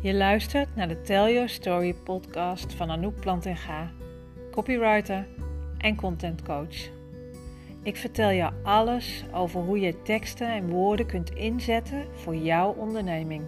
Je luistert naar de Tell Your Story podcast van Anouk Plantinga, copywriter en contentcoach. Ik vertel je alles over hoe je teksten en woorden kunt inzetten voor jouw onderneming.